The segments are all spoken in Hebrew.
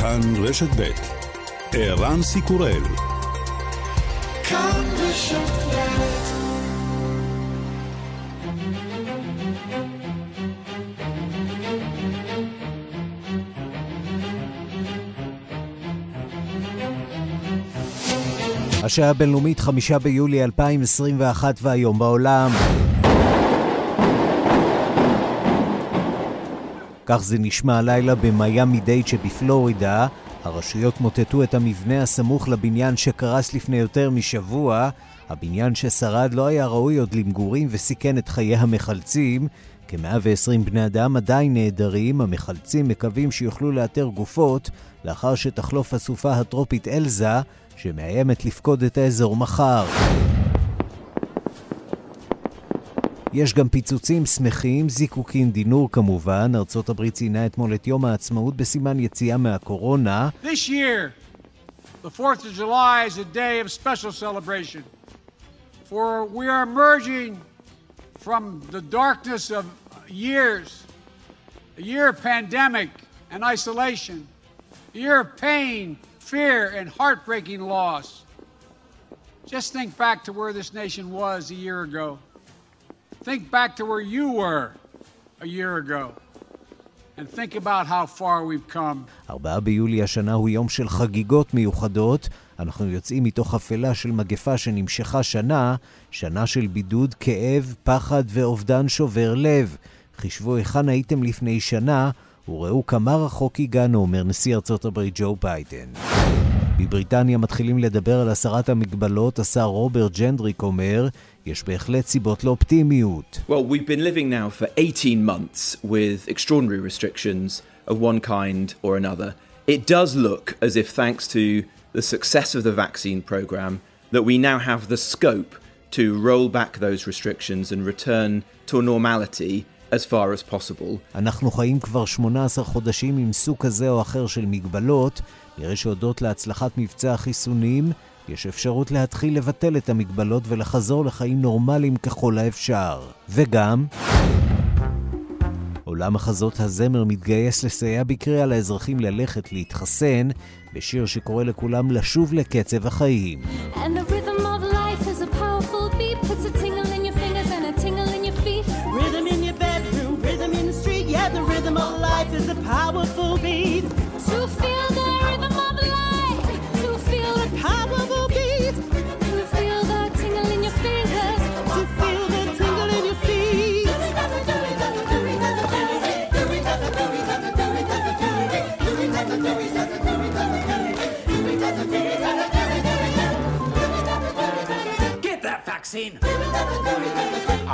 כאן רשת ב' ערן סיקורל כאן רשת השעה הבינלאומית, חמישה ביולי 2021 והיום בעולם. כך זה נשמע הלילה במיאמי דייט שבפלורידה. הרשויות מוטטו את המבנה הסמוך לבניין שקרס לפני יותר משבוע. הבניין ששרד לא היה ראוי עוד למגורים וסיכן את חיי המחלצים. כ-120 בני אדם עדיין נעדרים, המחלצים מקווים שיוכלו לאתר גופות לאחר שתחלוף הסופה הטרופית אלזה, שמאיימת לפקוד את האזור מחר. יש גם פיצוצים שמחים, זיקוקים, דינור כמובן. ארצות הברית ציינה אתמול את יום העצמאות בסימן יציאה מהקורונה. This year, the 4th of July is a day of special celebration. For we are emerging from the darkness of years, a year of pandemic and isolation, a year of pain, fear, and heartbreaking loss. Just think back to where this nation was a year ago. Think back to where you were a year ago. And think about how far we've come. 4 ביולי השנה הוא יום של חגיגות מיוחדות. אנחנו יוצאים מתוך אפלה של מגפה שנמשכה שנה, שנה של בידוד, כאב, פחד ואובדן שובר לב. חישבו היכן הייתם לפני שנה, וראו כמה רחוק הגענו, אומר נשיא ארצות הברית ג'ו ביידן. בבריטניה מתחילים לדבר על הסרת המגבלות, השר רוברט ג'נדריק אומר, יש בהחלט סיבות לאופטימיות. Well, we've been living now for 18 months with extraordinary restrictions of one kind or another. It does look as if thanks to the success of the vaccine program that we now have the scope to roll back those restrictions and return to a normality as far as possible. אנחנו חיים כבר 18 חודשים עם סוג כזה או אחר של מגבלות. נראה שהודות להצלחת מבצע החיסונים, יש אפשרות להתחיל לבטל את המגבלות ולחזור לחיים נורמליים ככל האפשר. וגם... עולם מחזות הזמר מתגייס לסייע בקריאה לאזרחים ללכת להתחסן, בשיר שקורא לכולם לשוב לקצב החיים. And vaccine.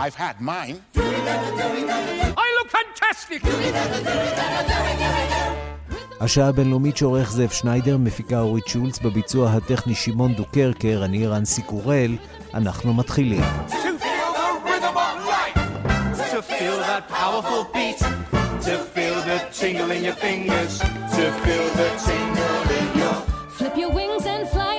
I've had mine. I look fantastic. השעה הבינלאומית שעורך זאב שניידר, מפיקה אורית שולץ, בביצוע הטכני שמעון דוקרקר, אני רנסי קורל, אנחנו מתחילים. To feel the tingle in your fingers, to feel the tingle in your... Flip your wings and fly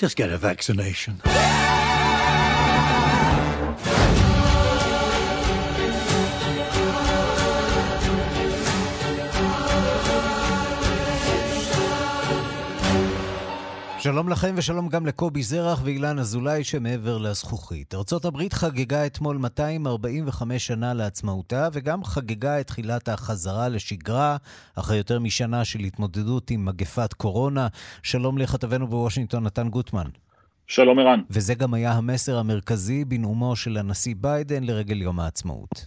Just get a vaccination. שלום לכם ושלום גם לקובי זרח ואילן אזולאי שמעבר לזכוכית. ארצות הברית חגגה אתמול 245 שנה לעצמאותה וגם חגגה את תחילת החזרה לשגרה אחרי יותר משנה של התמודדות עם מגפת קורונה. שלום לכתבנו בוושינגטון, נתן גוטמן. שלום ערן. וזה גם היה המסר המרכזי בנאומו של הנשיא ביידן לרגל יום העצמאות.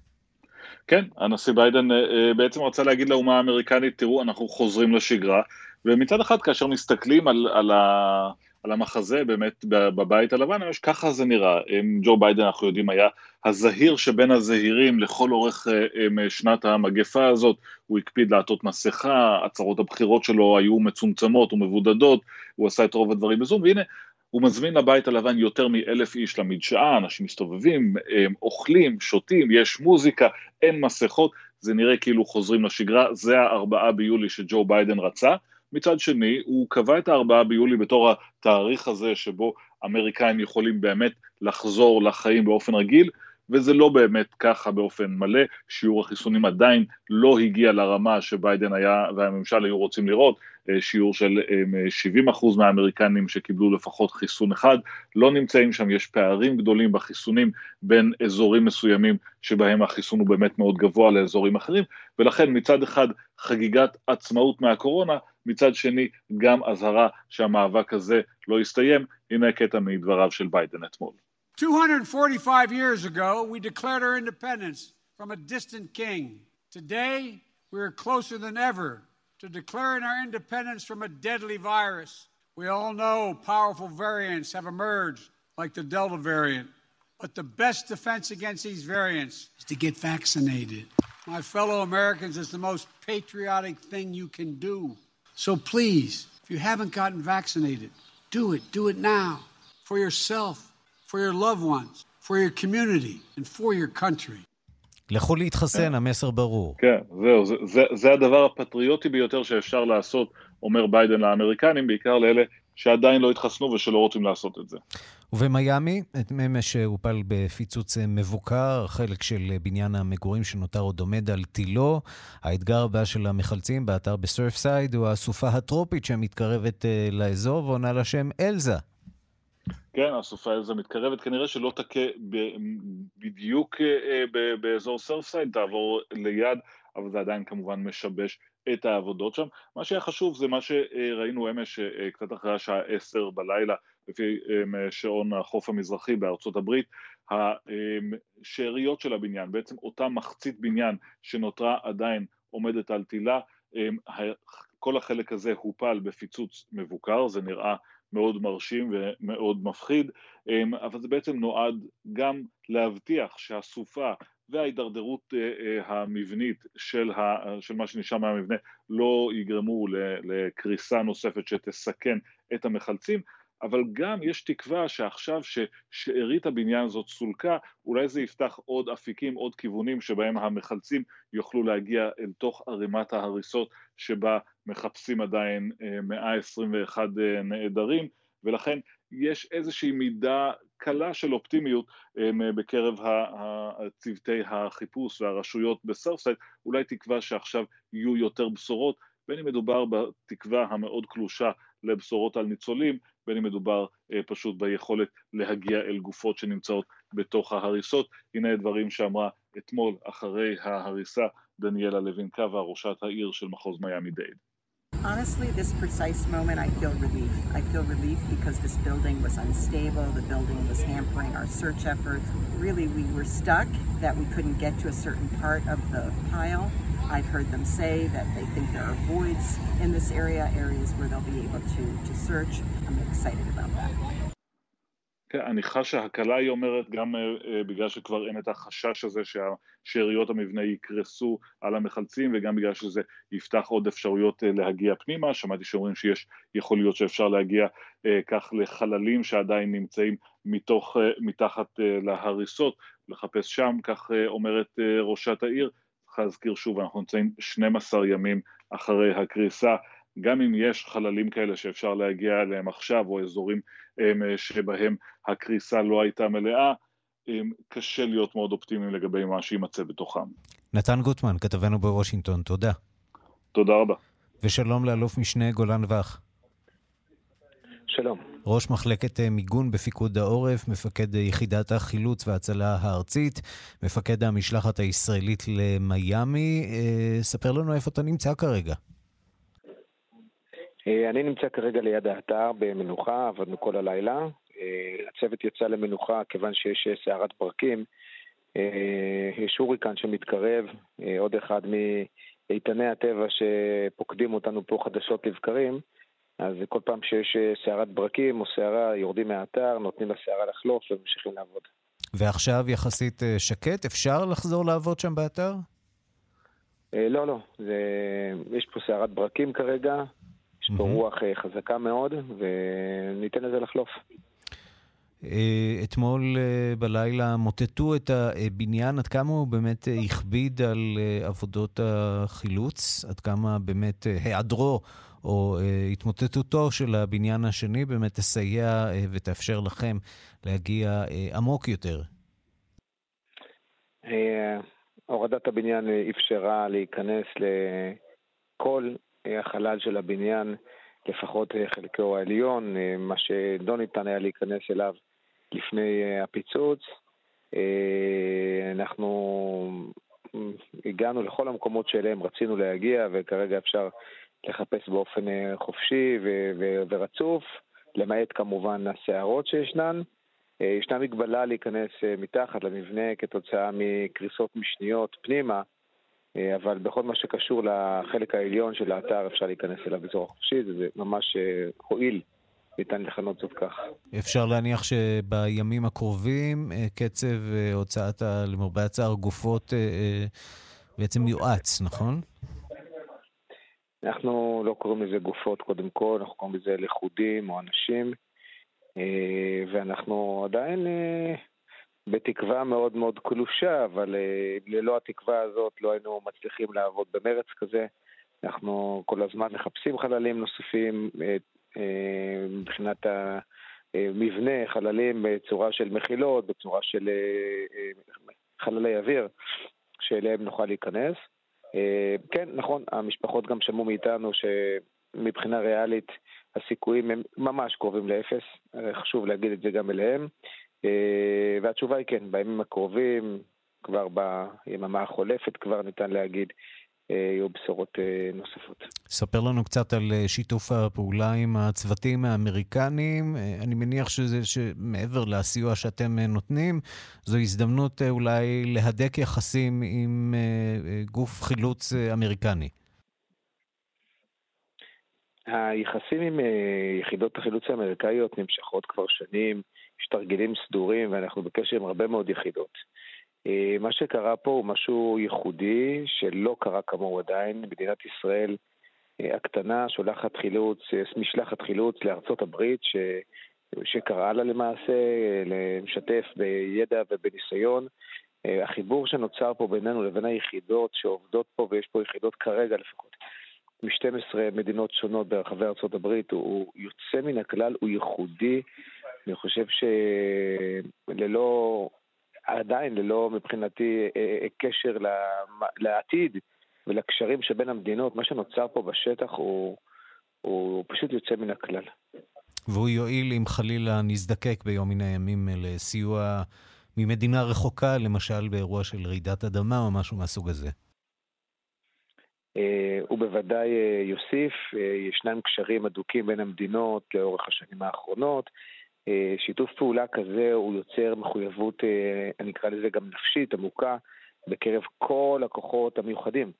כן, הנשיא ביידן אה, אה, בעצם רצה להגיד לאומה האמריקנית, תראו, אנחנו חוזרים לשגרה. ומצד אחד, כאשר מסתכלים על, על, ה, על המחזה באמת בבית הלבן, יש ככה זה נראה. ג'ו ביידן, אנחנו יודעים, היה הזהיר שבין הזהירים לכל אורך אה, שנת המגפה הזאת, הוא הקפיד לעטות מסכה, הצהרות הבחירות שלו היו מצומצמות ומבודדות, הוא עשה את רוב הדברים בזום, והנה, הוא מזמין לבית הלבן יותר מאלף איש למדשאה, אנשים מסתובבים, הם אוכלים, שותים, יש מוזיקה, אין מסכות, זה נראה כאילו חוזרים לשגרה, זה הארבעה ביולי שג'ו ביידן רצה. מצד שני, הוא קבע את הארבעה ביולי בתור התאריך הזה שבו אמריקאים יכולים באמת לחזור לחיים באופן רגיל, וזה לא באמת ככה באופן מלא, שיעור החיסונים עדיין לא הגיע לרמה שביידן היה והממשל היו רוצים לראות, שיעור של 70% אה, מהאמריקנים שקיבלו לפחות חיסון אחד, לא נמצאים שם, יש פערים גדולים בחיסונים בין אזורים מסוימים שבהם החיסון הוא באמת מאוד גבוה לאזורים אחרים, ולכן מצד אחד חגיגת עצמאות מהקורונה, מצד שני גם אזהרה שהמאבק הזה לא יסתיים, הנה קטע מדבריו של ביידן אתמול. 245 years ago, we declared our independence from a distant king. Today, we are closer than ever to declaring our independence from a deadly virus. We all know powerful variants have emerged, like the Delta variant. But the best defense against these variants is to get vaccinated. My fellow Americans, it's the most patriotic thing you can do. So please, if you haven't gotten vaccinated, do it. Do it now for yourself for your loved ones, for your community, and for your country. לכו להתחסן, המסר ברור. כן, זהו, זה, זה, זה הדבר הפטריוטי ביותר שאפשר לעשות, אומר ביידן לאמריקנים, בעיקר לאלה שעדיין לא התחסנו ושלא רוצים לעשות את זה. ובמיאמי, אמש הופל בפיצוץ מבוקר, חלק של בניין המגורים שנותר עוד עומד על תילו. האתגר הבא של המחלצים באתר בסרפסייד הוא הסופה הטרופית שמתקרבת אה, לאזור ועונה לשם אלזה. כן, הסופה הזו מתקרבת, כנראה שלא תכה בדיוק אה, באזור סרפסייד, תעבור ליד, אבל זה עדיין כמובן משבש את העבודות שם. מה שהיה חשוב זה מה שראינו אמש אה, קצת אחרי השעה עשר בלילה, לפי אה, שעון החוף המזרחי בארצות הברית, השאריות של הבניין, בעצם אותה מחצית בניין שנותרה עדיין עומדת על תילה, כל החלק הזה הופל בפיצוץ מבוקר, זה נראה מאוד מרשים ומאוד מפחיד, אמ, אבל זה בעצם נועד גם להבטיח שהסופה וההידרדרות אה, אה, המבנית של, ה, של מה שנשאר מהמבנה לא יגרמו לקריסה נוספת שתסכן את המחלצים, אבל גם יש תקווה שעכשיו ששארית הבניין הזאת סולקה, אולי זה יפתח עוד אפיקים, עוד כיוונים שבהם המחלצים יוכלו להגיע אל תוך ערימת ההריסות שבה מחפשים עדיין 121 אה, אה, נעדרים, ולכן יש איזושהי מידה קלה של אופטימיות אה, בקרב צוותי החיפוש והרשויות בסרפסייד, אולי תקווה שעכשיו יהיו יותר בשורות, בין אם מדובר בתקווה המאוד קלושה לבשורות על ניצולים, בין אם מדובר אה, פשוט ביכולת להגיע אל גופות שנמצאות בתוך ההריסות. הנה דברים שאמרה אתמול אחרי ההריסה דניאלה לוינקווה, ראשת העיר של מחוז מיאמי דייד. Honestly, this precise moment, I feel relief. I feel relief because this building was unstable, the building was hampering our search efforts. Really, we were stuck that we couldn't get to a certain part of the pile. I've heard them say that they think there are voids in this area, areas where they'll be able to, to search. I'm excited about that. כן, אני חש שהקלה היא אומרת גם uh, בגלל שכבר אין את החשש הזה ששאריות המבנה יקרסו על המחלצים וגם בגלל שזה יפתח עוד אפשרויות uh, להגיע פנימה, שמעתי שאומרים שיש יכול להיות שאפשר להגיע כך לחללים שעדיין נמצאים מתוך, מתחת להריסות, לחפש שם, כך אומרת ראשת העיר, צריך להזכיר שוב, אנחנו נמצאים 12 ימים אחרי הקריסה, גם אם יש חללים כאלה שאפשר להגיע אליהם עכשיו, או אזורים שבהם הקריסה לא הייתה מלאה, קשה להיות מאוד אופטימיים לגבי מה שיימצא בתוכם. נתן גוטמן, כתבנו בוושינגטון, תודה. תודה רבה. ושלום לאלוף משנה גולן וח. שלום. ראש מחלקת אה, מיגון בפיקוד העורף, מפקד יחידת החילוץ וההצלה הארצית, מפקד המשלחת הישראלית למיאמי. אה, ספר לנו איפה אתה נמצא כרגע. אה, אני נמצא כרגע ליד האתר במנוחה, עבדנו כל הלילה. הצוות יצא למנוחה כיוון שיש סערת ברקים. יש הוריקן שמתקרב, עוד אחד מאיתני הטבע שפוקדים אותנו פה חדשות לבקרים. אז כל פעם שיש אה, סערת ברקים או סערה, יורדים מהאתר, נותנים לסערה לחלוף וממשיכים לעבוד. ועכשיו יחסית אה, שקט? אפשר לחזור לעבוד שם באתר? אה, לא, לא. זה... יש פה סערת ברקים כרגע, יש פה רוח חזקה מאוד, וניתן לזה לחלוף. אתמול בלילה מוטטו את הבניין, עד כמה הוא באמת הכביד על עבודות החילוץ? עד כמה באמת היעדרו או התמוטטותו של הבניין השני באמת תסייע ותאפשר לכם להגיע עמוק יותר? הורדת הבניין אפשרה להיכנס לכל החלל של הבניין, לפחות חלקו העליון, מה שלא ניתן היה להיכנס אליו לפני הפיצוץ. אנחנו הגענו לכל המקומות שאליהם רצינו להגיע, וכרגע אפשר לחפש באופן חופשי ורצוף, למעט כמובן הסערות שישנן. ישנה מגבלה להיכנס מתחת למבנה כתוצאה מקריסות משניות פנימה, אבל בכל מה שקשור לחלק העליון של האתר אפשר להיכנס אליו בצורה חופשית, וזה ממש הועיל, ניתן לכנות זאת כך. אפשר להניח שבימים הקרובים קצב הוצאת, למרבה הצער, גופות בעצם יואץ, נכון? אנחנו לא קוראים לזה גופות קודם כל, אנחנו קוראים לזה לכודים או אנשים. ואנחנו עדיין בתקווה מאוד מאוד קלושה, אבל ללא התקווה הזאת לא היינו מצליחים לעבוד במרץ כזה. אנחנו כל הזמן מחפשים חללים נוספים מבחינת המבנה, חללים בצורה של מחילות, בצורה של חללי אוויר, שאליהם נוכל להיכנס. כן, נכון, המשפחות גם שמעו מאיתנו שמבחינה ריאלית הסיכויים הם ממש קרובים לאפס, חשוב להגיד את זה גם אליהם. והתשובה היא כן, בימים הקרובים, כבר ביממה החולפת כבר ניתן להגיד, יהיו בשורות נוספות. ספר לנו קצת על שיתוף הפעולה עם הצוותים האמריקניים. אני מניח שזה, שמעבר לסיוע שאתם נותנים, זו הזדמנות אולי להדק יחסים עם גוף חילוץ אמריקני. היחסים עם יחידות החילוץ האמריקאיות נמשכות כבר שנים, יש תרגילים סדורים ואנחנו בקשר עם הרבה מאוד יחידות. מה שקרה פה הוא משהו ייחודי שלא קרה כמוהו עדיין. מדינת ישראל הקטנה שולחת חילוץ, משלחת חילוץ לארצות הברית ש... שקראה לה למעשה לשתף בידע ובניסיון. החיבור שנוצר פה בינינו לבין היחידות שעובדות פה, ויש פה יחידות כרגע לפחות, מ-12 מדינות שונות ברחבי ארצות הברית, הוא יוצא מן הכלל, הוא ייחודי. אני חושב שללא, עדיין ללא מבחינתי קשר לעתיד ולקשרים שבין המדינות, מה שנוצר פה בשטח הוא, הוא פשוט יוצא מן הכלל. והוא יועיל אם חלילה נזדקק ביום מן הימים לסיוע ממדינה רחוקה, למשל באירוע של רעידת אדמה או משהו מהסוג הזה. הוא בוודאי יוסיף, ישנם קשרים הדוקים בין המדינות לאורך השנים האחרונות. שיתוף פעולה כזה הוא יוצר מחויבות, אני אקרא לזה גם נפשית, עמוקה, בקרב כל הכוחות המיוחדים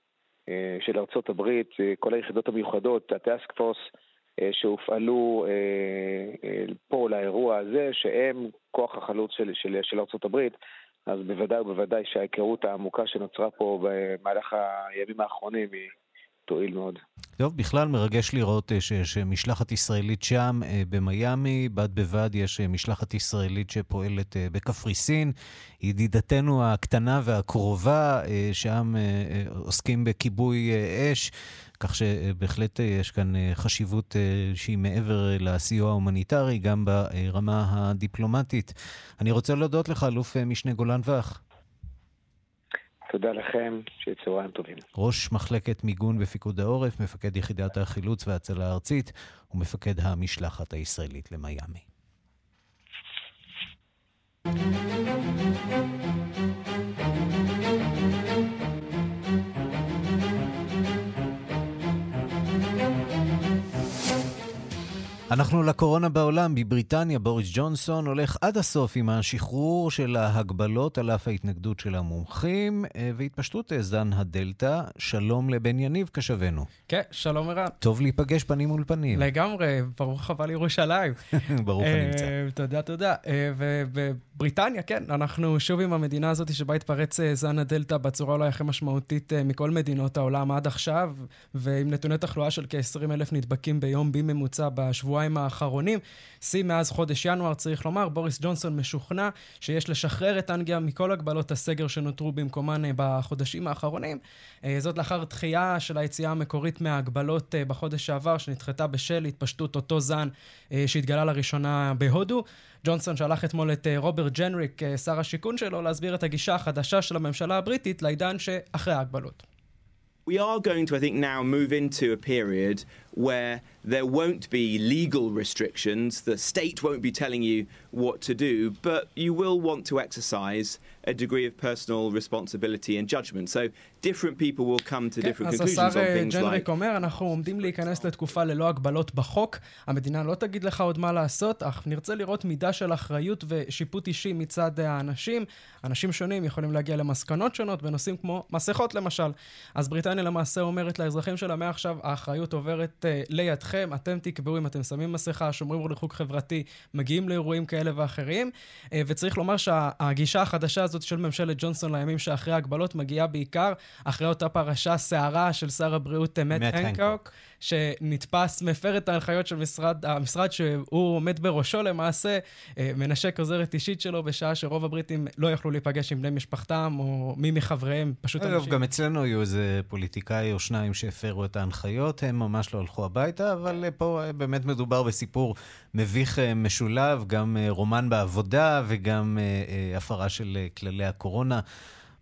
של ארצות הברית, כל היחידות המיוחדות, הטאסק פורס שהופעלו פה לאירוע הזה, שהם כוח החלוץ של, של, של ארצות הברית, אז בוודאי ובוודאי שההיכרות העמוקה שנוצרה פה במהלך הימים האחרונים היא תועיל מאוד. טוב, בכלל מרגש לראות שיש משלחת ישראלית שם במיאמי, בד בבד יש משלחת ישראלית שפועלת בקפריסין, ידידתנו הקטנה והקרובה, שם עוסקים בכיבוי אש, כך שבהחלט יש כאן חשיבות שהיא מעבר לסיוע ההומניטרי, גם ברמה הדיפלומטית. אני רוצה להודות לך, אלוף משנה גולן ואח. תודה לכם, שיהיה צהריים טובים. ראש מחלקת מיגון בפיקוד העורף, מפקד יחידת החילוץ וההצלה הארצית ומפקד המשלחת הישראלית למיאמי. אנחנו לקורונה בעולם. בבריטניה בוריס ג'ונסון הולך עד הסוף עם השחרור של ההגבלות על אף ההתנגדות של המומחים אה, והתפשטות זן הדלתא. שלום לבן יניב כשבנו. כן, שלום ערן. טוב להיפגש פנים מול פנים. לגמרי, ברוך הבא לירושלים. ברוך הנמצא. תודה, תודה. ובבריטניה, כן, אנחנו שוב עם המדינה הזאת שבה התפרץ זן הדלתא בצורה אולי הכי משמעותית מכל מדינות העולם עד עכשיו, ועם נתוני תחלואה של כ-20 אלף נדבקים ביום בממוצע בשבועיים האחרונים. שיא מאז חודש ינואר, צריך לומר, בוריס ג'ונסון משוכנע שיש לשחרר את אנגליה מכל הגבלות הסגר שנותרו במקומן בחודשים האחרונים. זאת לאחר דחייה של היציאה המקורית מההגבלות בחודש שעבר, שנדחתה בשל התפשטות אותו זן שהתגלה לראשונה בהודו. ג'ונסון שלח אתמול את רוברט ג'נריק, שר השיכון שלו, להסביר את הגישה החדשה של הממשלה הבריטית לעידן שאחרי ההגבלות. We are going to, I think, now move into a period where there won't be legal restrictions. The state won't be telling you what to do, but you will want to exercise a degree of personal responsibility and judgment. So different people will come to different conclusions on things like... אז השר ג'נריק אומר, אנחנו עומדים להיכנס לתקופה ללא הגבלות בחוק. המדינה לא תגיד לך עוד מה לעשות, אך נרצה לראות מידה של אחריות ושיפוט אישי מצד האנשים. אנשים שונים יכולים להגיע למסקנות שונות בנושאים כמו מסכות למשל. אז בריטניה למעשה אומרת לאזרחים שלה, מעכשיו האחריות עוברת uh, לידכם, אתם תקבעו אם אתם שמים מסכה, שומרים ריחוק חברתי, מגיעים לאירועים כאלה ואחרים. Uh, וצריך לומר שהגישה החדשה הזאת של ממשלת ג'ונסון לימים שאחרי ההגבלות מגיעה בעיקר אחרי אותה פרשה סערה של שר הבריאות מאט הנקוק, שנתפס מפר את ההנחיות של משרד, המשרד שהוא עומד בראשו למעשה, מנשק עוזרת אישית שלו בשעה שרוב הבריטים לא יכלו להיפגש עם בני משפחתם או מי מחבריהם, פשוט אגב, אנשים. גם אצלנו היו איזה פוליטיקאי או שניים שהפרו את ההנחיות, הם ממש לא הלכו הביתה, אבל פה באמת מדובר בסיפור מביך משולב, גם רומן בעבודה וגם הפרה של כללי הקורונה.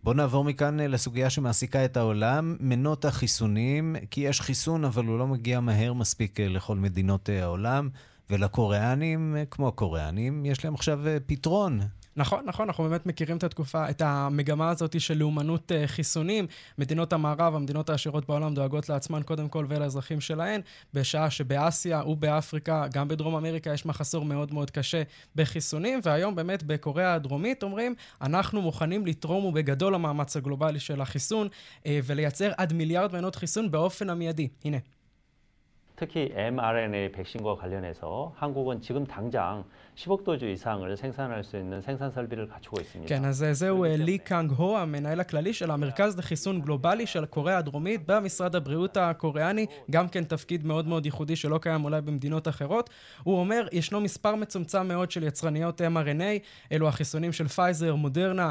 בואו נעבור מכאן לסוגיה שמעסיקה את העולם, מנות החיסונים, כי יש חיסון, אבל הוא לא מגיע מהר מספיק לכל מדינות העולם, ולקוריאנים, כמו הקוריאנים, יש להם עכשיו פתרון. נכון, נכון, אנחנו באמת מכירים את התקופה, את המגמה הזאת של לאומנות uh, חיסונים. מדינות המערב, המדינות העשירות בעולם, דואגות לעצמן קודם כל ולאזרחים שלהן, בשעה שבאסיה ובאפריקה, גם בדרום אמריקה, יש מחסור מאוד מאוד קשה בחיסונים, והיום באמת בקוריאה הדרומית אומרים, אנחנו מוכנים לתרום ובגדול למאמץ הגלובלי של החיסון, uh, ולייצר עד מיליארד מנות חיסון באופן המיידי. הנה. 특히 mRNA 백신과 관련해서 한국은 지금 당장 10억 도주 이상을 생산할 수 있는 생산 설비를 갖추고 있습니다. כן, אז זהו לי קאנג הו, המנהל הכללי של המרכז לחיסון גלובלי של קוריאה הדרומית במשרד הבריאות הקוריאני, גם כן תפקיד מאוד מאוד ייחודי שלא קיים אולי במדינות אחרות. הוא אומר, ישנו מספר מצומצם מאוד של יצרניות mRNA, אלו החיסונים של פייזר, מודרנה,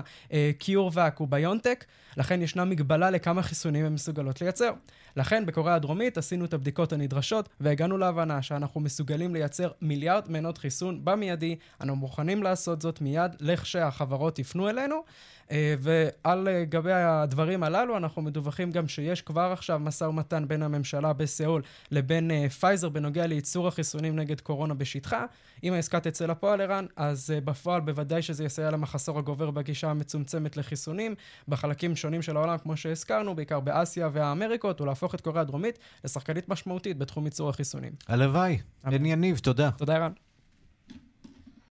קיורבק וביונטק, לכן ישנה מגבלה לכמה חיסונים הן מסוגלות לייצר. לכן בקוריאה הדרומית עשינו את הבדיקות הנדרשות והגענו להבנה שאנחנו מסוגלים לייצר מיליארד מנות חיסון במיידי. אנחנו מוכנים לעשות זאת מיד לכשהחברות יפנו אלינו. ועל גבי הדברים הללו אנחנו מדווחים גם שיש כבר עכשיו משא ומתן בין הממשלה בסיאול לבין פייזר בנוגע לייצור החיסונים נגד קורונה בשטחה. אם העסקה תצא לפועל, ערן, אז בפועל בוודאי שזה יסייע למחסור הגובר בגישה המצומצמת לחיסונים בחלקים שונים של העולם, כמו שהזכרנו, בעיקר באסיה והאמריקות, ולהפוך את קוריאה הדרומית לשחקנית משמעותית בתחום ייצור החיסונים. הלוואי. בן יניב, תודה. תודה, ערן.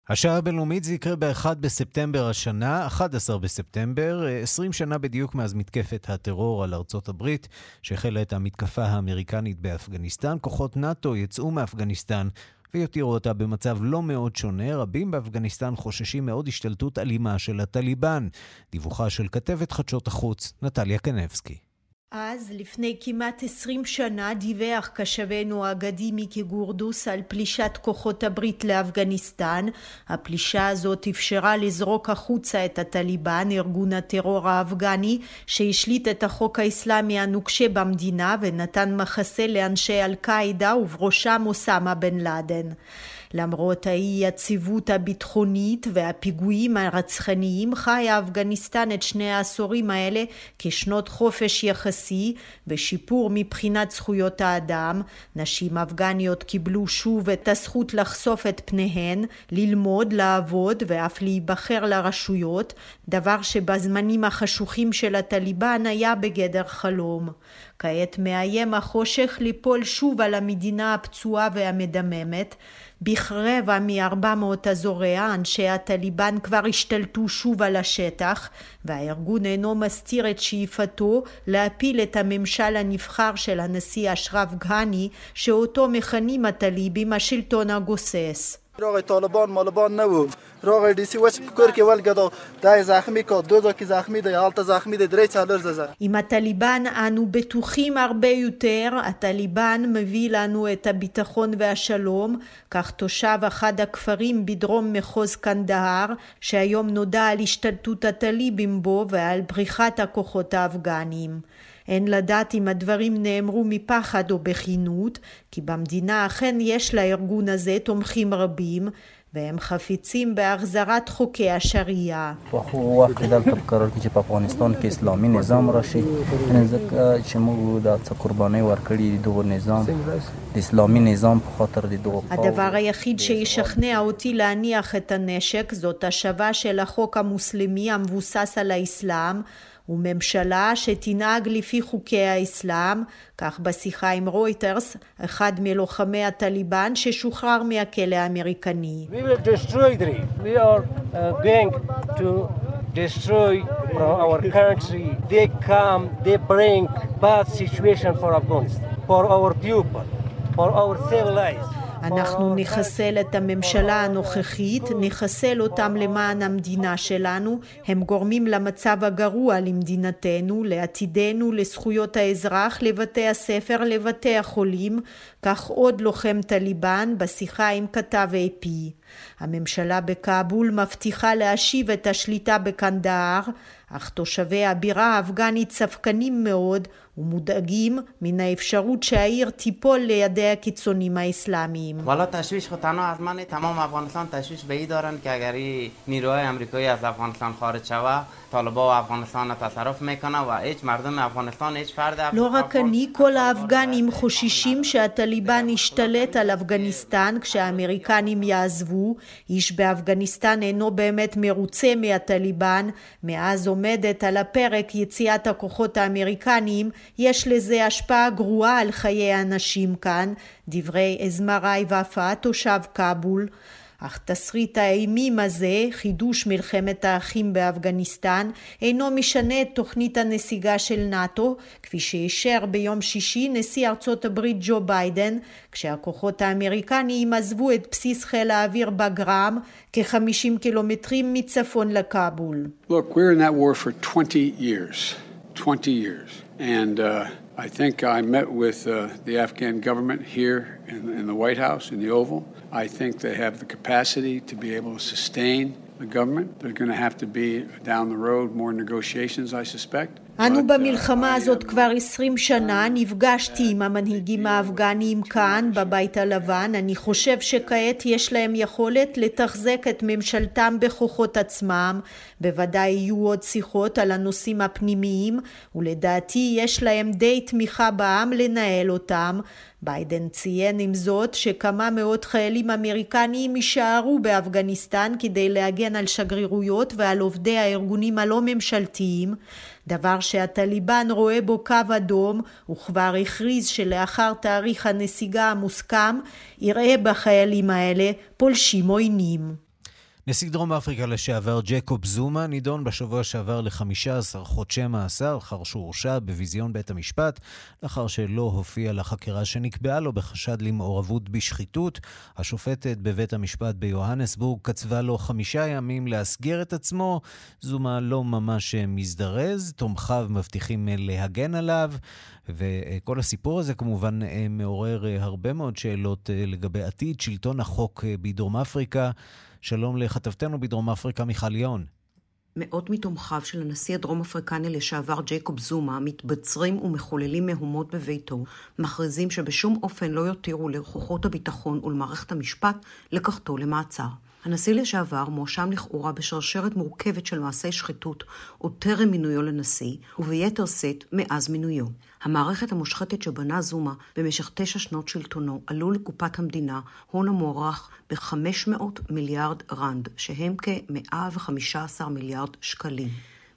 השעה הבינלאומית זה יקרה ב-1 בספטמבר השנה, 11 בספטמבר, 20 שנה בדיוק מאז מתקפת הטרור על ארצות הברית, שהחלה את המתקפה האמריקנית באפגניסטן. כוחות נאט"ו יצאו מאפגניסטן ויותירו אותה במצב לא מאוד שונה. רבים באפגניסטן חוששים מאוד השתלטות אלימה של הטליבן. דיווחה של כתבת חדשות החוץ, נטליה קנבסקי. אז, לפני כמעט עשרים שנה, דיווח קשבנו האגדי מיקי גורדוס על פלישת כוחות הברית לאפגניסטן. הפלישה הזאת אפשרה לזרוק החוצה את הטליבן, ארגון הטרור האפגני, שהשליט את החוק האסלאמי הנוקשה במדינה ונתן מחסה לאנשי אל-קאעידה ובראשם אוסאמה בן לאדן. למרות האי-יציבות הביטחונית והפיגועים הרצחניים חיה אפגניסטן את שני העשורים האלה כשנות חופש יחסי ושיפור מבחינת זכויות האדם. נשים אפגניות קיבלו שוב את הזכות לחשוף את פניהן, ללמוד, לעבוד ואף להיבחר לרשויות, דבר שבזמנים החשוכים של הטליבן היה בגדר חלום. כעת מאיים החושך ליפול שוב על המדינה הפצועה והמדממת. בכרבע מארבע מאות אזוריה אנשי הטליבן כבר השתלטו שוב על השטח והארגון אינו מסתיר את שאיפתו להפיל את הממשל הנבחר של הנשיא אשרף גהני שאותו מכנים הטליבים השלטון הגוסס. راغ طالبان مالبان نبود راغ دیسی وش بکر که ول گدا دای زخمی که دو زاکی زخمی ده یالتا زخمی ده דרי צלר זזה. עם הטליבן אנו בטוחים הרבה יותר, הטליבן מביא לנו את הביטחון והשלום, כך תושב אחד הכפרים בדרום מחוז קנדהר, שהיום נודע על השתלטות הטליבים בו ועל בריחת הכוחות האפגניים. אין לדעת אם הדברים נאמרו מפחד או בכינות, כי במדינה אכן יש לארגון הזה תומכים רבים, והם חפיצים בהחזרת חוקי השריעה. הדבר היחיד שישכנע אותי להניח את הנשק זאת השבה של החוק המוסלמי המבוסס על האסלאם וממשלה שתנהג לפי חוקי האסלאם, כך בשיחה עם רויטרס, אחד מלוחמי הטליבן ששוחרר מהכלא האמריקני. for our. אנחנו נחסל את הממשלה הנוכחית, נחסל אותם למען המדינה שלנו, הם גורמים למצב הגרוע למדינתנו, לעתידנו, לזכויות האזרח, לבתי הספר, לבתי החולים, כך עוד לוחם טליבן בשיחה עם כתב AP. הממשלה בכאבול מבטיחה להשיב את השליטה בקנדהר, אך תושבי הבירה האפגנית ספקנים מאוד ומודאגים מן האפשרות שהעיר תיפול לידי הקיצונים האסלאמיים. والا تشویش خود تنها از من تمام افغانستان تشویش به ای دارن که اگر نیروهای امریکایی از افغانستان خارج شوه طالبا و افغانستان تصرف میکنه و هیچ مردم افغانستان هیچ فرد לא רק אני, כל האפגנים חוששים שהטליבן ישתלט על אפגניסטן כשהאמריקנים יעזבו. איש באפגניסטן אינו באמת מרוצה מהטליבן. מאז עומדת על הפרק יציאת הכוחות האמריקניים יש לזה השפעה גרועה על חיי האנשים כאן, דברי אזמראי ופא, תושב כבול. אך תסריט האימים הזה, חידוש מלחמת האחים באפגניסטן, אינו משנה את תוכנית הנסיגה של נאט"ו, כפי שאישר ביום שישי נשיא ארצות הברית ג'ו ביידן, כשהכוחות האמריקניים עזבו את בסיס חיל האוויר בגרם, כ-50 קילומטרים מצפון לכאבול. Look, we're in that war for 20 years. 20 years. And uh, I think I met with uh, the Afghan government here in, in the White House, in the Oval. I think they have the capacity to be able to sustain the government. There's going to have to be down the road more negotiations, I suspect. אנו במלחמה הזאת כבר עשרים שנה, נפגשתי עם המנהיגים האפגניים כאן, בבית הלבן. אני חושב שכעת יש להם יכולת לתחזק את ממשלתם בכוחות עצמם. בוודאי יהיו עוד שיחות על הנושאים הפנימיים, ולדעתי יש להם די תמיכה בעם לנהל אותם. ביידן ציין עם זאת שכמה מאות חיילים אמריקניים יישארו באפגניסטן כדי להגן על שגרירויות ועל עובדי הארגונים הלא ממשלתיים. דבר שהטליבן רואה בו קו אדום, וכבר הכריז שלאחר תאריך הנסיגה המוסכם, יראה בחיילים האלה פולשים עוינים. נשיא דרום אפריקה לשעבר ג'קוב זומה נידון בשבוע שעבר ל-15 חודשי מאסר לאחר שהורשע בביזיון בית המשפט, לאחר שלא הופיע לחקירה שנקבעה לו בחשד למעורבות בשחיתות. השופטת בבית המשפט ביוהנסבורג קצבה לו חמישה ימים להסגיר את עצמו. זומה לא ממש מזדרז, תומכיו מבטיחים להגן עליו. וכל הסיפור הזה כמובן מעורר הרבה מאוד שאלות לגבי עתיד שלטון החוק בדרום אפריקה. שלום לכתבתנו בדרום אפריקה, מיכל יון. מאות מתומכיו של הנשיא הדרום אפריקני לשעבר ג'ייקוב זומה מתבצרים ומחוללים מהומות בביתו, מכריזים שבשום אופן לא יותירו לכוחות הביטחון ולמערכת המשפט לקחתו למעצר. הנשיא לשעבר מואשם לכאורה בשרשרת מורכבת של מעשי שחיתות עוד טרם מינויו לנשיא, וביתר שאת מאז מינויו. המערכת המושחתת שבנה זומה במשך תשע שנות שלטונו עלו לקופת המדינה הון המוערך ב-500 מיליארד רנד, שהם כ-115 מיליארד שקלים.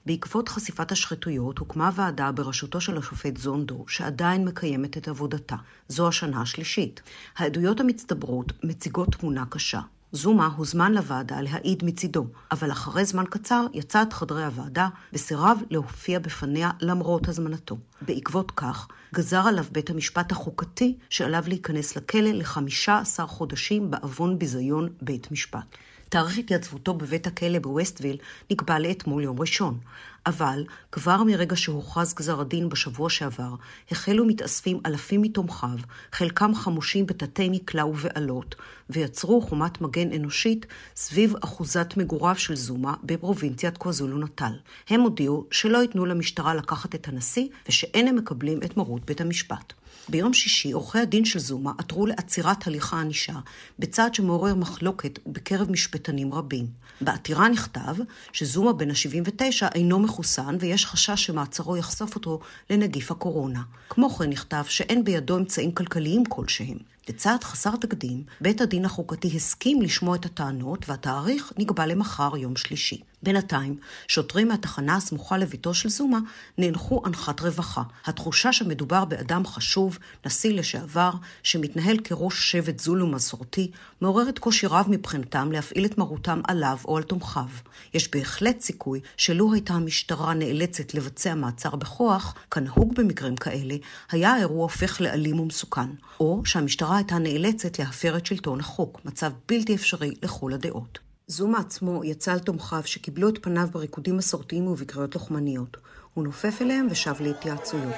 בעקבות חשיפת השחיתויות הוקמה ועדה בראשותו של השופט זונדו, שעדיין מקיימת את עבודתה. זו השנה השלישית. העדויות המצטברות מציגות תמונה קשה. זומה הוזמן לוועדה להעיד מצידו, אבל אחרי זמן קצר יצא את חדרי הוועדה וסירב להופיע בפניה למרות הזמנתו. בעקבות כך, גזר עליו בית המשפט החוקתי שעליו להיכנס לכלא ל-15 חודשים בעוון ביזיון בית משפט. תאריך התייצבותו בבית הכלא בווסטוויל נקבע לאתמול יום ראשון, אבל כבר מרגע שהוכרז גזר הדין בשבוע שעבר, החלו מתאספים אלפים מתומכיו, חלקם חמושים בתתי מקלע ובעלות, ויצרו חומת מגן אנושית סביב אחוזת מגוריו של זומה בפרובינציית קווזולו נטל. הם הודיעו שלא ייתנו למשטרה לקחת את הנשיא, ושאין הם מקבלים את מרות בית המשפט. ביום שישי עורכי הדין של זומה עתרו לעצירת הליך הענישה, בצעד שמעורר מחלוקת בקרב משפטנים רבים. בעתירה נכתב שזומה בן ה-79 אינו מחוסן ויש חשש שמעצרו יחשוף אותו לנגיף הקורונה. כמו כן נכתב שאין בידו אמצעים כלכליים כלשהם. לצעד חסר תקדים, בית הדין החוקתי הסכים לשמוע את הטענות והתאריך נקבע למחר יום שלישי. בינתיים, שוטרים מהתחנה הסמוכה לביתו של זומה נאנחו אנחת רווחה. התחושה שמדובר באדם חשוב, נשיא לשעבר, שמתנהל כראש שבט זולו מסורתי, מעוררת קושי רב מבחינתם להפעיל את מרותם עליו או על תומכיו. יש בהחלט סיכוי שלו הייתה המשטרה נאלצת לבצע מעצר בכוח, כנהוג במקרים כאלה, היה האירוע הופך לאלים ומסוכן, או שהמשטרה הייתה נאלצת להפר את שלטון החוק, מצב בלתי אפשרי לכל הדעות. זומה עצמו יצא על תומכיו שקיבלו את פניו בריקודים מסורתיים ובקריאות לוחמניות. הוא נופף אליהם ושב להתייעצויות.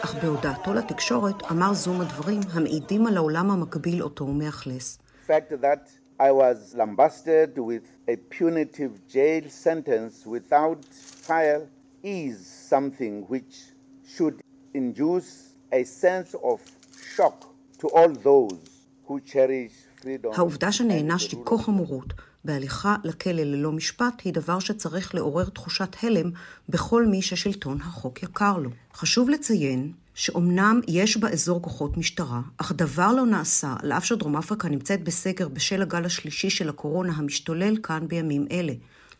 אך בהודעתו לתקשורת אמר זומה דברים המעידים על העולם המקביל אותו הוא מאכלס. I was lambasted with a punitive jail sentence without trial is something which should induce a sense of shock to all those who cherish freedom. העובדה שנענשתי כה חמורות בהליכה לכלא ללא משפט היא דבר שצריך לעורר תחושת הלם בכל מי ששלטון החוק יקר לו. חשוב לציין שאומנם יש באזור כוחות משטרה, אך דבר לא נעשה על אף שדרום אפריקה נמצאת בסגר בשל הגל השלישי של הקורונה המשתולל כאן בימים אלה.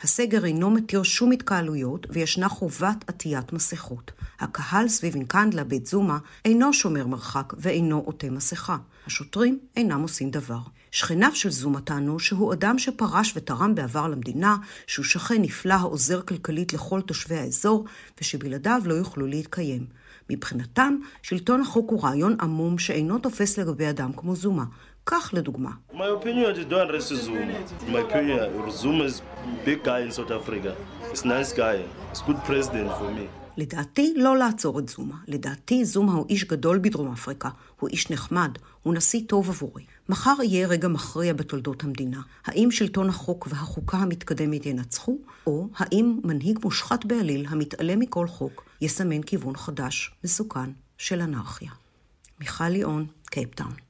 הסגר אינו מתיר שום התקהלויות וישנה חובת עטיית מסכות. הקהל סביב אינקנדלה, בית זומה, אינו שומר מרחק ואינו עוטה מסכה. השוטרים אינם עושים דבר. שכניו של זומה טענו שהוא אדם שפרש ותרם בעבר למדינה, שהוא שכן נפלא העוזר כלכלית לכל תושבי האזור, ושבלעדיו לא יוכלו להתקיים. מבחינתם, שלטון החוק הוא רעיון עמום שאינו תופס לגבי אדם כמו זומה. כך לדוגמה. לדעתי, לא לעצור את זומה. לדעתי, זומה הוא איש גדול בדרום אפריקה. הוא איש נחמד. הוא נשיא טוב עבורי. מחר יהיה רגע מכריע בתולדות המדינה. האם שלטון החוק והחוקה המתקדמת ינצחו, או האם מנהיג מושחת בעליל המתעלם מכל חוק יסמן כיוון חדש, מסוכן, של אנרכיה. מיכל ליאון, קייפטאון.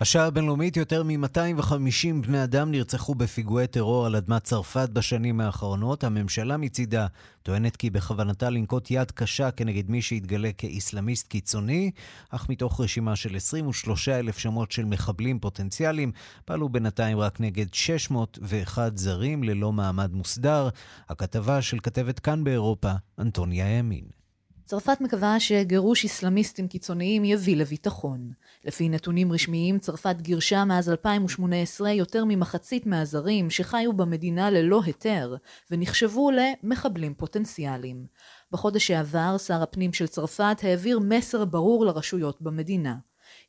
השעה הבינלאומית, יותר מ-250 בני אדם נרצחו בפיגועי טרור על אדמת צרפת בשנים האחרונות. הממשלה מצידה טוענת כי בכוונתה לנקוט יד קשה כנגד מי שיתגלה כאיסלאמיסט קיצוני, אך מתוך רשימה של 23 אלף שמות של מחבלים פוטנציאליים, פעלו בינתיים רק נגד 601 זרים ללא מעמד מוסדר. הכתבה של כתבת כאן באירופה, אנטוניה ימין. צרפת מקווה שגירוש אסלאמיסטים קיצוניים יביא לביטחון. לפי נתונים רשמיים, צרפת גירשה מאז 2018 יותר ממחצית מהזרים שחיו במדינה ללא היתר, ונחשבו למחבלים פוטנציאליים. בחודש שעבר, שר הפנים של צרפת העביר מסר ברור לרשויות במדינה.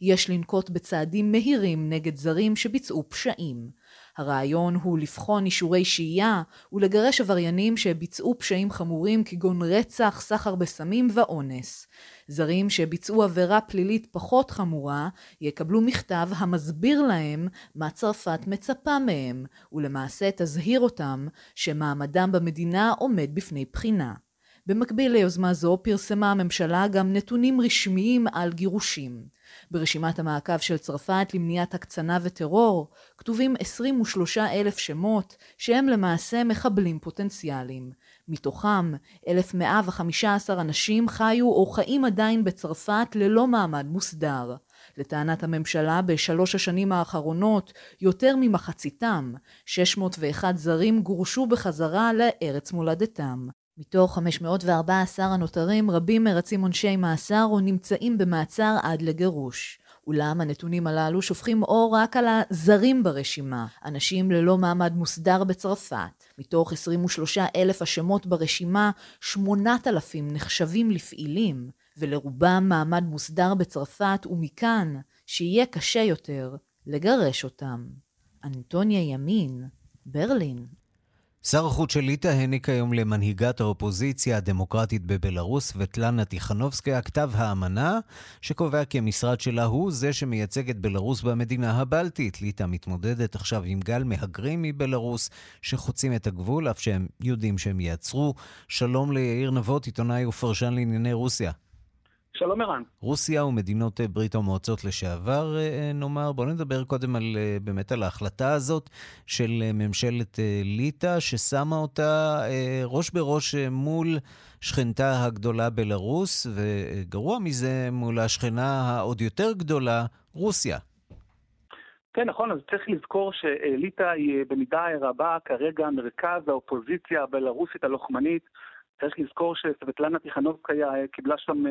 יש לנקוט בצעדים מהירים נגד זרים שביצעו פשעים. הרעיון הוא לבחון אישורי שהייה ולגרש עבריינים שביצעו פשעים חמורים כגון רצח, סחר בסמים ואונס. זרים שביצעו עבירה פלילית פחות חמורה יקבלו מכתב המסביר להם מה צרפת מצפה מהם, ולמעשה תזהיר אותם שמעמדם במדינה עומד בפני בחינה. במקביל ליוזמה זו פרסמה הממשלה גם נתונים רשמיים על גירושים. ברשימת המעקב של צרפת למניעת הקצנה וטרור כתובים 23 אלף שמות שהם למעשה מחבלים פוטנציאליים. מתוכם 1,115 אנשים חיו או חיים עדיין בצרפת ללא מעמד מוסדר. לטענת הממשלה, בשלוש השנים האחרונות יותר ממחציתם, 601 זרים גורשו בחזרה לארץ מולדתם. מתוך 514 הנותרים, רבים מרצים עונשי מאסר או נמצאים במעצר עד לגירוש. אולם הנתונים הללו שופכים אור רק על הזרים ברשימה, אנשים ללא מעמד מוסדר בצרפת. מתוך 23 אלף השמות ברשימה, 8,000 נחשבים לפעילים, ולרובם מעמד מוסדר בצרפת, ומכאן שיהיה קשה יותר לגרש אותם. אנטוניה ימין, ברלין. שר החוץ של ליטא העניק היום למנהיגת האופוזיציה הדמוקרטית בבלארוס, וטלנה טיכנובסקיה, כתב האמנה שקובע כי המשרד שלה הוא זה שמייצג את בלארוס במדינה הבלטית. ליטא מתמודדת עכשיו עם גל מהגרים מבלארוס שחוצים את הגבול, אף שהם יודעים שהם ייעצרו. שלום ליאיר נבות, עיתונאי ופרשן לענייני רוסיה. שלום ערן. רוסיה ומדינות אה, ברית המועצות לשעבר, אה, אה, נאמר. בואו נדבר קודם על, באמת על ההחלטה הזאת של ממשלת ליטא, ששמה אותה ראש בראש מול שכנתה הגדולה בלרוס, וגרוע מזה, מול השכנה העוד יותר גדולה, רוסיה. כן, נכון, אז צריך לזכור שליטא היא במידה רבה כרגע מרכז האופוזיציה הבלרוסית הלוחמנית. צריך לזכור שסבטלנה טיכנובקיה קיבלה שם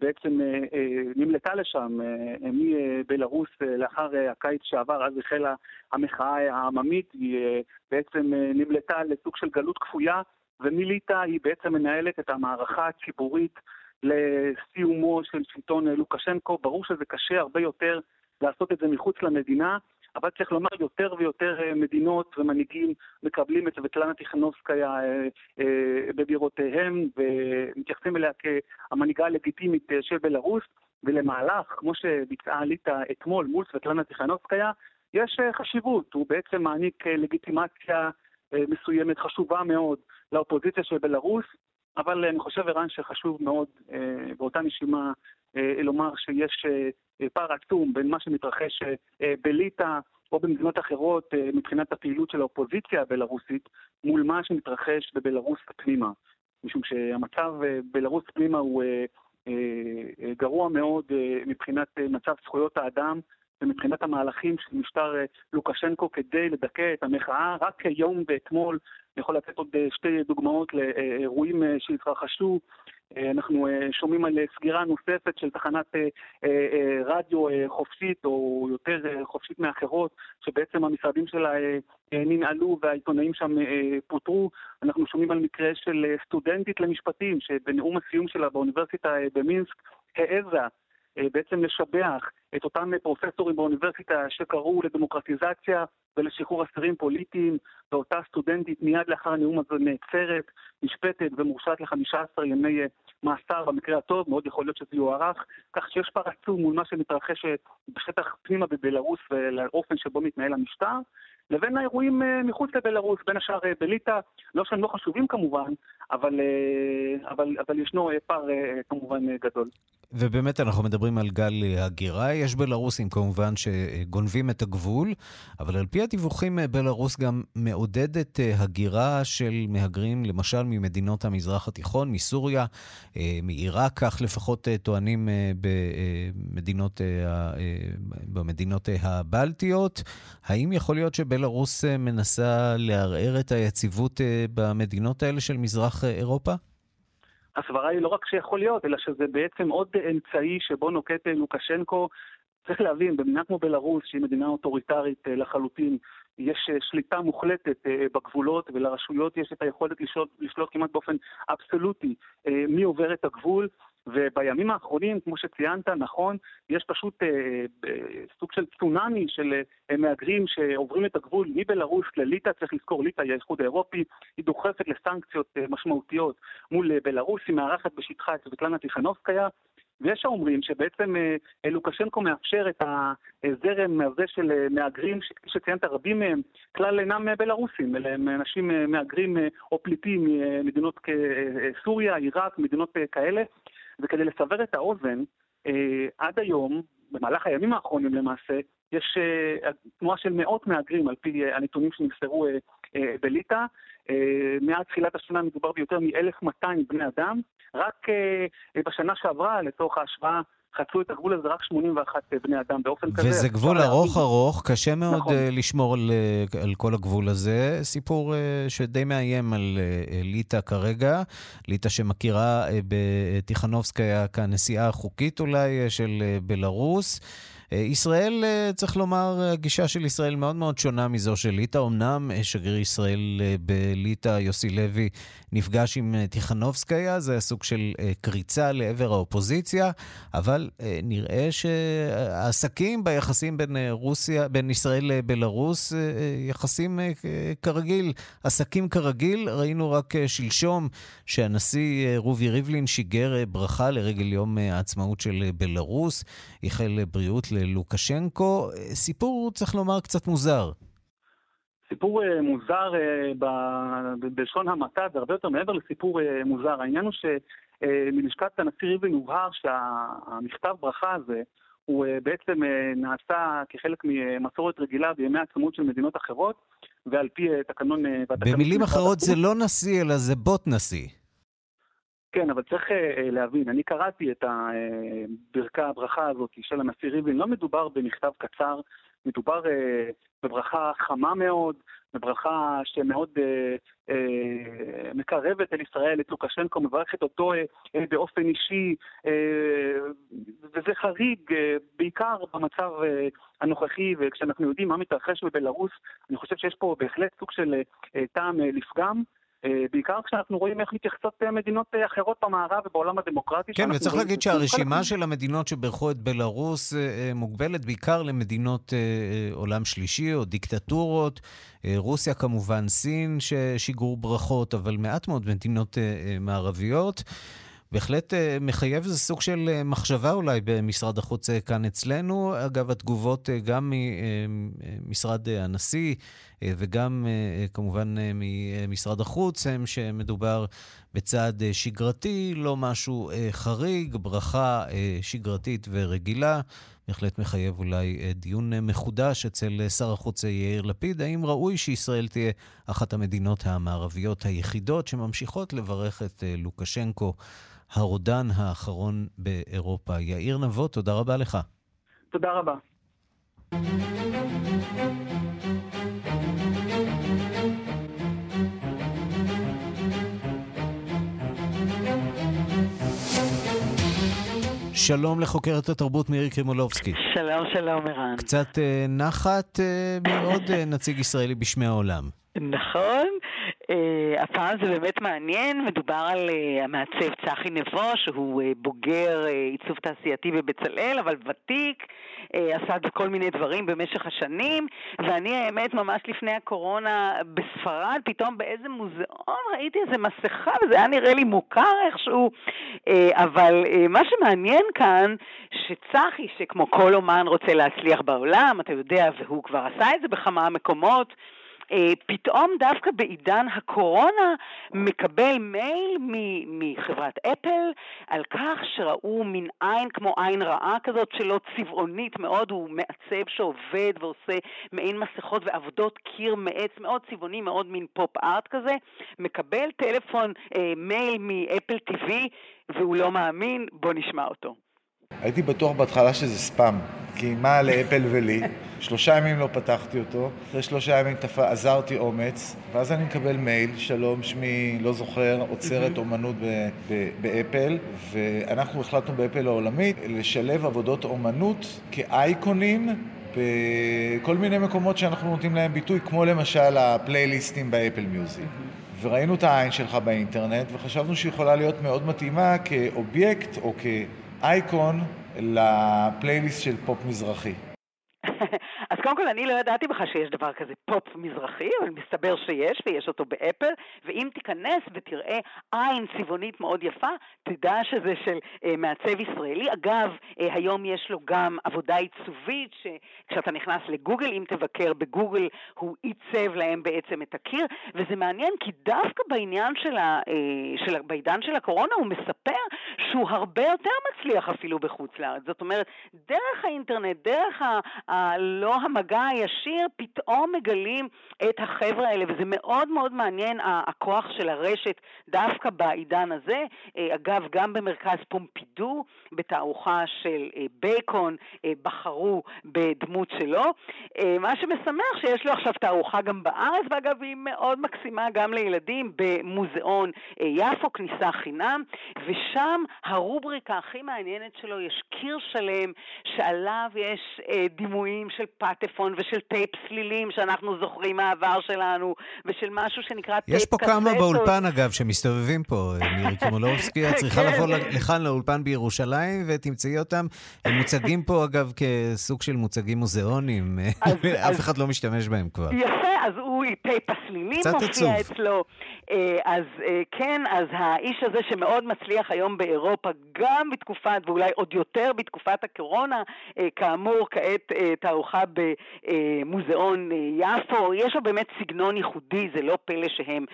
בעצם אה, אה, נמלטה לשם מבלארוס לאחר הקיץ שעבר, אז החלה המחאה העממית, היא בעצם נמלטה לסוג של גלות כפויה, ומליטא היא בעצם מנהלת את המערכה הציבורית לסיומו של שלטון לוקשנקו. ברור שזה קשה הרבה יותר לעשות את זה מחוץ למדינה, אבל צריך לומר, יותר ויותר אה, מדינות ומנהיגים מקבלים את סבטלנה טיכנובסקיה אה, אה, בבירותיהם ומתייחסים אליה כהמנהיגה הלגיטימית של בלארוס, ולמהלך, כמו שביצעה ליטא אתמול מול סבטלנה טיכנובסקיה, יש חשיבות, הוא בעצם מעניק לגיטימציה מסוימת חשובה מאוד לאופוזיציה של בלארוס, אבל אני חושב, ערן, שחשוב מאוד באותה נשימה לומר שיש פער עצום בין מה שמתרחש אה, בליטא או במדינות אחרות אה, מבחינת הפעילות של האופוזיציה הבלארוסית מול מה שמתרחש בבלארוס פנימה. משום שהמצב בבלארוס אה, פנימה הוא גרוע מאוד מבחינת מצב זכויות האדם ומבחינת המהלכים של משטר לוקשנקו כדי לדכא את המחאה. רק היום ואתמול, אני יכול לתת עוד שתי דוגמאות לאירועים שהתרחשו אה, אנחנו אה, שומעים על סגירה נוספת של תחנת אה, רדיו חופשית, או יותר חופשית מאחרות, שבעצם המשרדים שלה ננעלו והעיתונאים שם פוטרו. אנחנו שומעים על מקרה של סטודנטית למשפטים, שבנאום הסיום שלה באוניברסיטה במינסק העזה בעצם לשבח את אותם פרופסורים באוניברסיטה שקראו לדמוקרטיזציה ולשחרור אסירים פוליטיים, ואותה סטודנטית מיד לאחר הנאום הזה נעצרת, נשפטת ומורשעת ל-15 ימי מאסר במקרה הטוב, מאוד יכול להיות שזה יוארך, כך שיש פער עצום מול מה שמתרחש בשטח פנימה בבלארוס ולאופן שבו מתנהל המשטר. לבין האירועים אה, מחוץ לבלארוס, בין השאר אה, בליטא, לא שהם לא חשובים כמובן, אבל, אה, אבל, אבל ישנו פער כמובן גדול. ובאמת אנחנו מדברים על גל הגירה. יש בלרוסים כמובן שגונבים את הגבול, אבל על פי הדיווחים בלרוס גם מעודדת הגירה של מהגרים, למשל ממדינות המזרח התיכון, מסוריה, מעיראק, כך לפחות טוענים במדינות, במדינות הבלטיות. האם יכול להיות שבל... בלרוס אה, מנסה לערער את היציבות אה, במדינות האלה של מזרח אה, אירופה? הסברה היא לא רק שיכול להיות, אלא שזה בעצם עוד אמצעי שבו נוקט לוקשנקו. צריך להבין, במדינה כמו בלרוס, שהיא מדינה אוטוריטרית לחלוטין, יש שליטה מוחלטת בגבולות, ולרשויות יש את היכולת לשלוט, לשלוט כמעט באופן אבסולוטי מי עובר את הגבול. ובימים האחרונים, כמו שציינת, נכון, יש פשוט אה, אה, סוג של צונאמי של אה, מהגרים שעוברים את הגבול מבלארוס לליטא, צריך לזכור, ליטא היא האיחוד האירופי, היא דוחפת לסנקציות אה, משמעותיות מול אה, בלארוס, היא מארחת בשטחה את סבטלנה טיכנובסקיה, ויש האומרים שבעצם אה, לוקשנקו מאפשר את הזרם הזה של אה, מהגרים, שכפי שציינת, רבים מהם כלל אינם אה, בלארוסים, אלא הם אנשים מהגרים או פליטים ממדינות כסוריה, עיראק, מדינות כאלה. וכדי לסבר את האוזן, עד היום, במהלך הימים האחרונים למעשה, יש תנועה של מאות מהגרים על פי הנתונים שנמסרו בליטא. מאז תחילת השנה מדובר ביותר מ-1,200 בני אדם. רק בשנה שעברה, לצורך ההשוואה, חצו את הגבול הזה רק 81 בני אדם באופן כזה. וזה גבול ארוך ארוך, קשה מאוד נכון. לשמור על, על כל הגבול הזה. סיפור שדי מאיים על ליטא כרגע, ליטא שמכירה בטיכנובסקיה כנשיאה החוקית אולי של בלרוס. אה, ישראל, אה, צריך לומר, הגישה של ישראל מאוד מאוד שונה מזו של ליטא. אמנם אה, שגריר ישראל בליטא, יוסי לוי, נפגש עם טיכנובסקיה, זה סוג של קריצה לעבר האופוזיציה, אבל נראה שהעסקים ביחסים בין רוסיה, בין ישראל לבלארוס, יחסים כרגיל, עסקים כרגיל. ראינו רק שלשום שהנשיא רובי ריבלין שיגר ברכה לרגל יום העצמאות של בלארוס, איחל בריאות ללוקשנקו. סיפור, צריך לומר, קצת מוזר. סיפור uh, מוזר uh, בלשון המעטה, זה הרבה יותר מעבר לסיפור מוזר. העניין הוא שמלשכת הנשיא ריבלין הובהר שהמכתב ברכה הזה הוא בעצם נעשה כחלק ממסורת רגילה בימי העצמאות של מדינות אחרות, ועל פי תקנון... במילים אחרות זה לא נשיא, אלא זה בוט נשיא. כן, אבל צריך uh, להבין, אני קראתי את הברכה, הברכה הזאת של הנשיא ריבלין, לא מדובר במכתב קצר, מדובר uh, בברכה חמה מאוד, בברכה שמאוד מקרבת אל ישראל, את לוקשנקו, מברכת אותו באופן אישי, וזה חריג, בעיקר במצב הנוכחי, וכשאנחנו יודעים מה מתרחש בבלארוס, אני חושב שיש פה בהחלט סוג של טעם לפגם. אה, בעיקר כשאנחנו רואים איך מתייחסות אה, מדינות אה, אחרות במערב ובעולם הדמוקרטי. כן, וצריך להגיד שהרשימה של המדינות שברכו את בלארוס מוגבלת בעיקר למדינות עולם שלישי או דיקטטורות. רוסיה כמובן, סין ששיגרו ברכות, אבל מעט מאוד מדינות מערביות. בהחלט מחייב איזה סוג של מחשבה אולי במשרד החוץ כאן אצלנו. אגב, התגובות גם ממשרד הנשיא וגם כמובן ממשרד החוץ הם שמדובר בצעד שגרתי, לא משהו חריג, ברכה שגרתית ורגילה. בהחלט מחייב אולי דיון מחודש אצל שר החוץ יאיר לפיד, האם ראוי שישראל תהיה אחת המדינות המערביות היחידות שממשיכות לברך את לוקשנקו. הרודן האחרון באירופה. יאיר נבות, תודה רבה לך. תודה רבה. שלום לחוקרת התרבות מירי קרימולובסקי. שלום, שלום, ערן. קצת uh, נחת uh, מעוד uh, נציג ישראלי בשמי העולם. נכון. Uh, הפעם זה באמת מעניין, מדובר על uh, המעצב צחי נבו, שהוא uh, בוגר עיצוב תעשייתי בבצלאל, אבל ותיק, עשה כל מיני דברים במשך השנים, ואני האמת ממש לפני הקורונה בספרד, פתאום באיזה מוזיאון ראיתי איזה מסכה, וזה היה נראה לי מוכר איכשהו, אבל מה שמעניין כאן, שצחי, שכמו כל אומן רוצה להצליח בעולם, אתה יודע, והוא כבר עשה את זה בכמה מקומות, אה, פתאום דווקא בעידן הקורונה מקבל מייל מחברת אפל על כך שראו מין עין כמו עין רעה כזאת שלו, צבעונית מאוד, הוא מעצב שעובד ועושה מעין מסכות ועבודות קיר מעץ, מאוד צבעוני, מאוד מין פופ-ארט כזה, מקבל טלפון, אה, מייל מאפל TV והוא לא מאמין, בוא נשמע אותו. הייתי בטוח בהתחלה שזה ספאם, כי מה לאפל ולי? שלושה ימים לא פתחתי אותו, אחרי שלושה ימים תפ... אזרתי אומץ, ואז אני מקבל מייל, שלום, שמי לא זוכר, אוצרת אומנות ב... ב... באפל, ואנחנו החלטנו באפל העולמית לשלב עבודות אומנות כאייקונים בכל מיני מקומות שאנחנו נותנים להם ביטוי, כמו למשל הפלייליסטים באפל מיוזיק. וראינו את העין שלך באינטרנט, וחשבנו שהיא יכולה להיות מאוד מתאימה כאובייקט או כאייקון לפלייליסט של פופ מזרחי. אז קודם כל, אני לא ידעתי בכלל שיש דבר כזה פופ מזרחי, אבל מסתבר שיש, ויש אותו באפל, ואם תיכנס ותראה עין צבעונית מאוד יפה, תדע שזה של אה, מעצב ישראלי. אגב, אה, היום יש לו גם עבודה עיצובית, שכשאתה נכנס לגוגל, אם תבקר בגוגל, הוא עיצב להם בעצם את הקיר, וזה מעניין, כי דווקא בעניין של ה, אה, של, בעידן של הקורונה, הוא מספר שהוא הרבה יותר מצליח אפילו בחוץ לארץ. זאת אומרת, דרך האינטרנט, דרך ה... הלא המגע הישיר, פתאום מגלים את החבר'ה האלה, וזה מאוד מאוד מעניין הכוח של הרשת דווקא בעידן הזה. אה, אגב, גם במרכז פומפידו, בתערוכה של אה, בייקון, אה, בחרו בדמות שלו. מה שמשמח שיש לו עכשיו תערוכה גם בארץ, ואגב, היא מאוד מקסימה גם לילדים במוזיאון יפו, כניסה חינם, ושם הרובריקה הכי מעניינת שלו, יש קיר שלם שעליו יש דימויים של פטפון ושל טייפ סלילים שאנחנו זוכרים מהעבר שלנו, ושל משהו שנקרא טייפ קסטות. יש פה כמה באולפן, אגב, שמסתובבים פה. מירי קומולובסקי, את צריכה לבוא לכאן לאולפן בירושלים ותמצאי אותם. הם מוצגים פה, אגב, כסוג של מוצגים מוזיאוניים. אף אחד לא משתמש בהם כבר. יפה, אז הוא טייפ הסלילים מופיע אצלו. אה, אז אה, כן, אז האיש הזה שמאוד מצליח היום באירופה, גם בתקופת, ואולי עוד יותר בתקופת הקורונה, אה, כאמור, כעת תערוכה במוזיאון יפו, יש לו באמת סגנון ייחודי, זה לא פלא שהם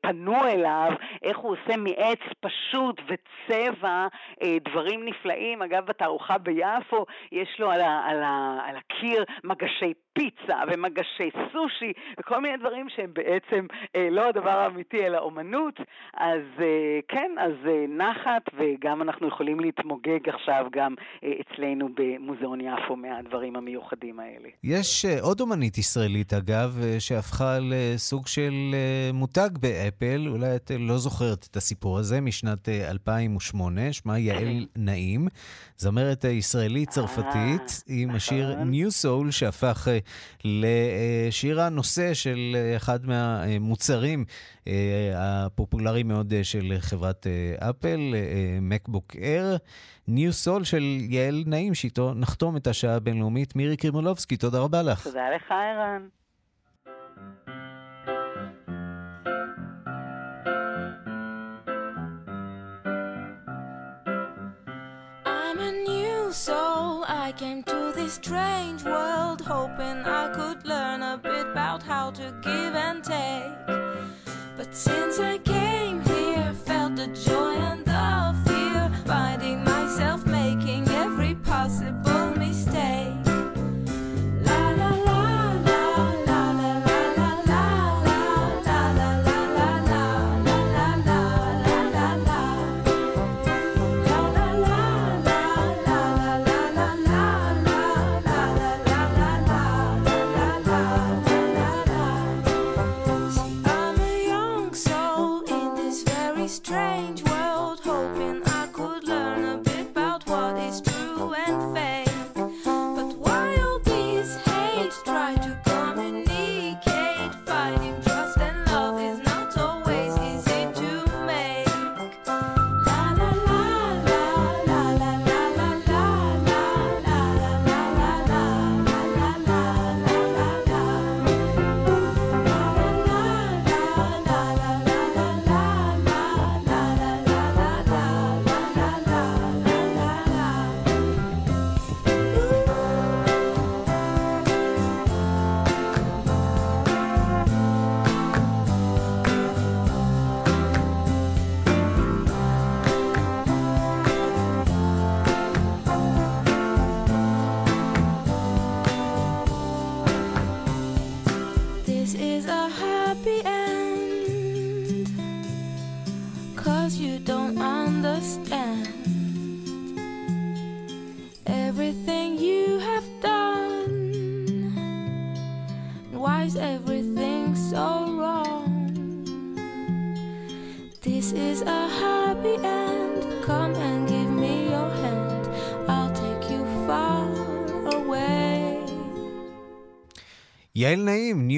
פנו אליו, איך הוא עושה מעץ פשוט וצבע דברים נפלאים. אגב, בתערוכה ביפו יש לו על, ה, על, ה, על הקיר מגשי פיצה ומגשי סושי וכל מיני דברים שהם בעצם אה, לא הדבר האמיתי אלא אומנות, אז אה, כן, אז אה, נחת וגם אנחנו יכולים להתמוגג עכשיו גם אה, אצלנו במוזיאון יפו מהדברים המיוחדים האלה. יש אה, עוד אומנית ישראלית אגב, אה, שהפכה לסוג של אה, מותג באפל, אולי את לא זוכרת את הסיפור הזה, משנת אה, 2008, שמה יעל נעים, זמרת ישראלית צרפתית עם השיר נכון. New Soul שהפך אה, לשיר הנושא של אה, אחד מהמוצרים אה, הפופולריים מאוד אה, של חברת אפל, מקבוק אייר. ניו סול של יעל נעים, שאיתו נחתום את השעה הבינלאומית. מירי קרימולובסקי, תודה רבה לך. תודה לך, ערן. I'm a new soul. I came to strange world hoping I could learn a bit about how to give and take. But since I came here, felt the joy and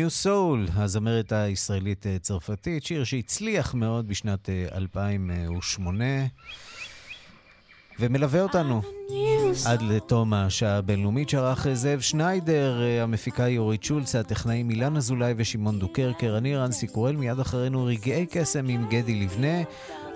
New Soul, הזמרת הישראלית-צרפתית, שיר שהצליח מאוד בשנת 2008, ומלווה אותנו עד לתום השעה הבינלאומית שערך זאב שניידר, המפיקה יורית שולץ, הטכנאים אילן אזולאי ושמעון דוקרקר, אני רנסי קורל, מיד אחרינו רגעי קסם עם גדי לבנה.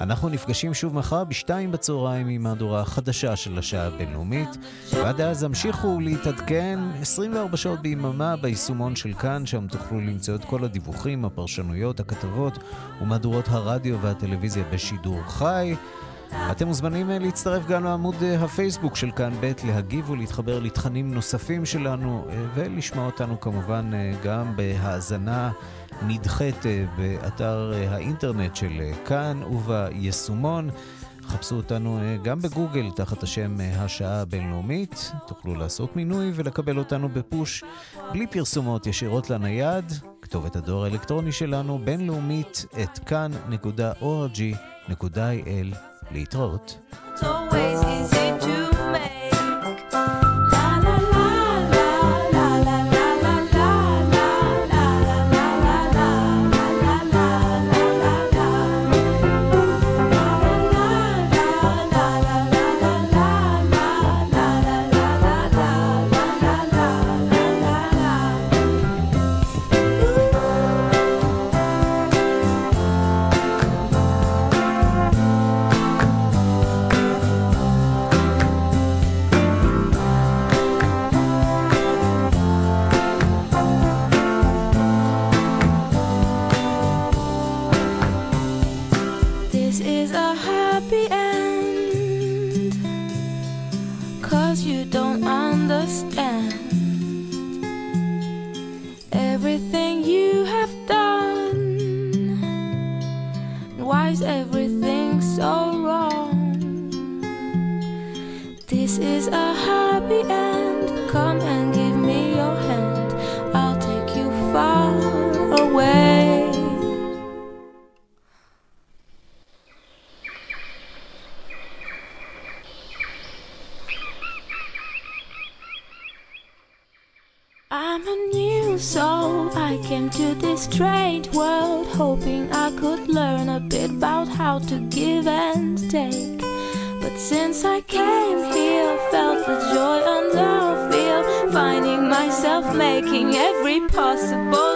אנחנו נפגשים שוב מחר בשתיים בצהריים עם מהדורה החדשה של השעה הבינלאומית, ועד אז המשיכו להתעדכן 24 שעות ביממה ביישומון של כאן, שם תוכלו למצוא את כל הדיווחים, הפרשנויות, הכתבות ומהדורות הרדיו והטלוויזיה בשידור חי. אתם מוזמנים אה, להצטרף גם לעמוד אה, הפייסבוק של כאן ב', להגיב ולהתחבר לתכנים נוספים שלנו, אה, ולשמוע אותנו כמובן גם בהאזנה נדחית באתר האינטרנט של כאן וביישומון. חפשו אותנו גם בגוגל תחת השם השעה הבינלאומית. תוכלו לעשות מינוי ולקבל אותנו בפוש בלי פרסומות ישירות לנייד. כתובת הדואר האלקטרוני שלנו בינלאומית את כאן.org.il להתראות. The happy end. to give and take. But since I came here, felt the joy and love. Feel finding myself making every possible.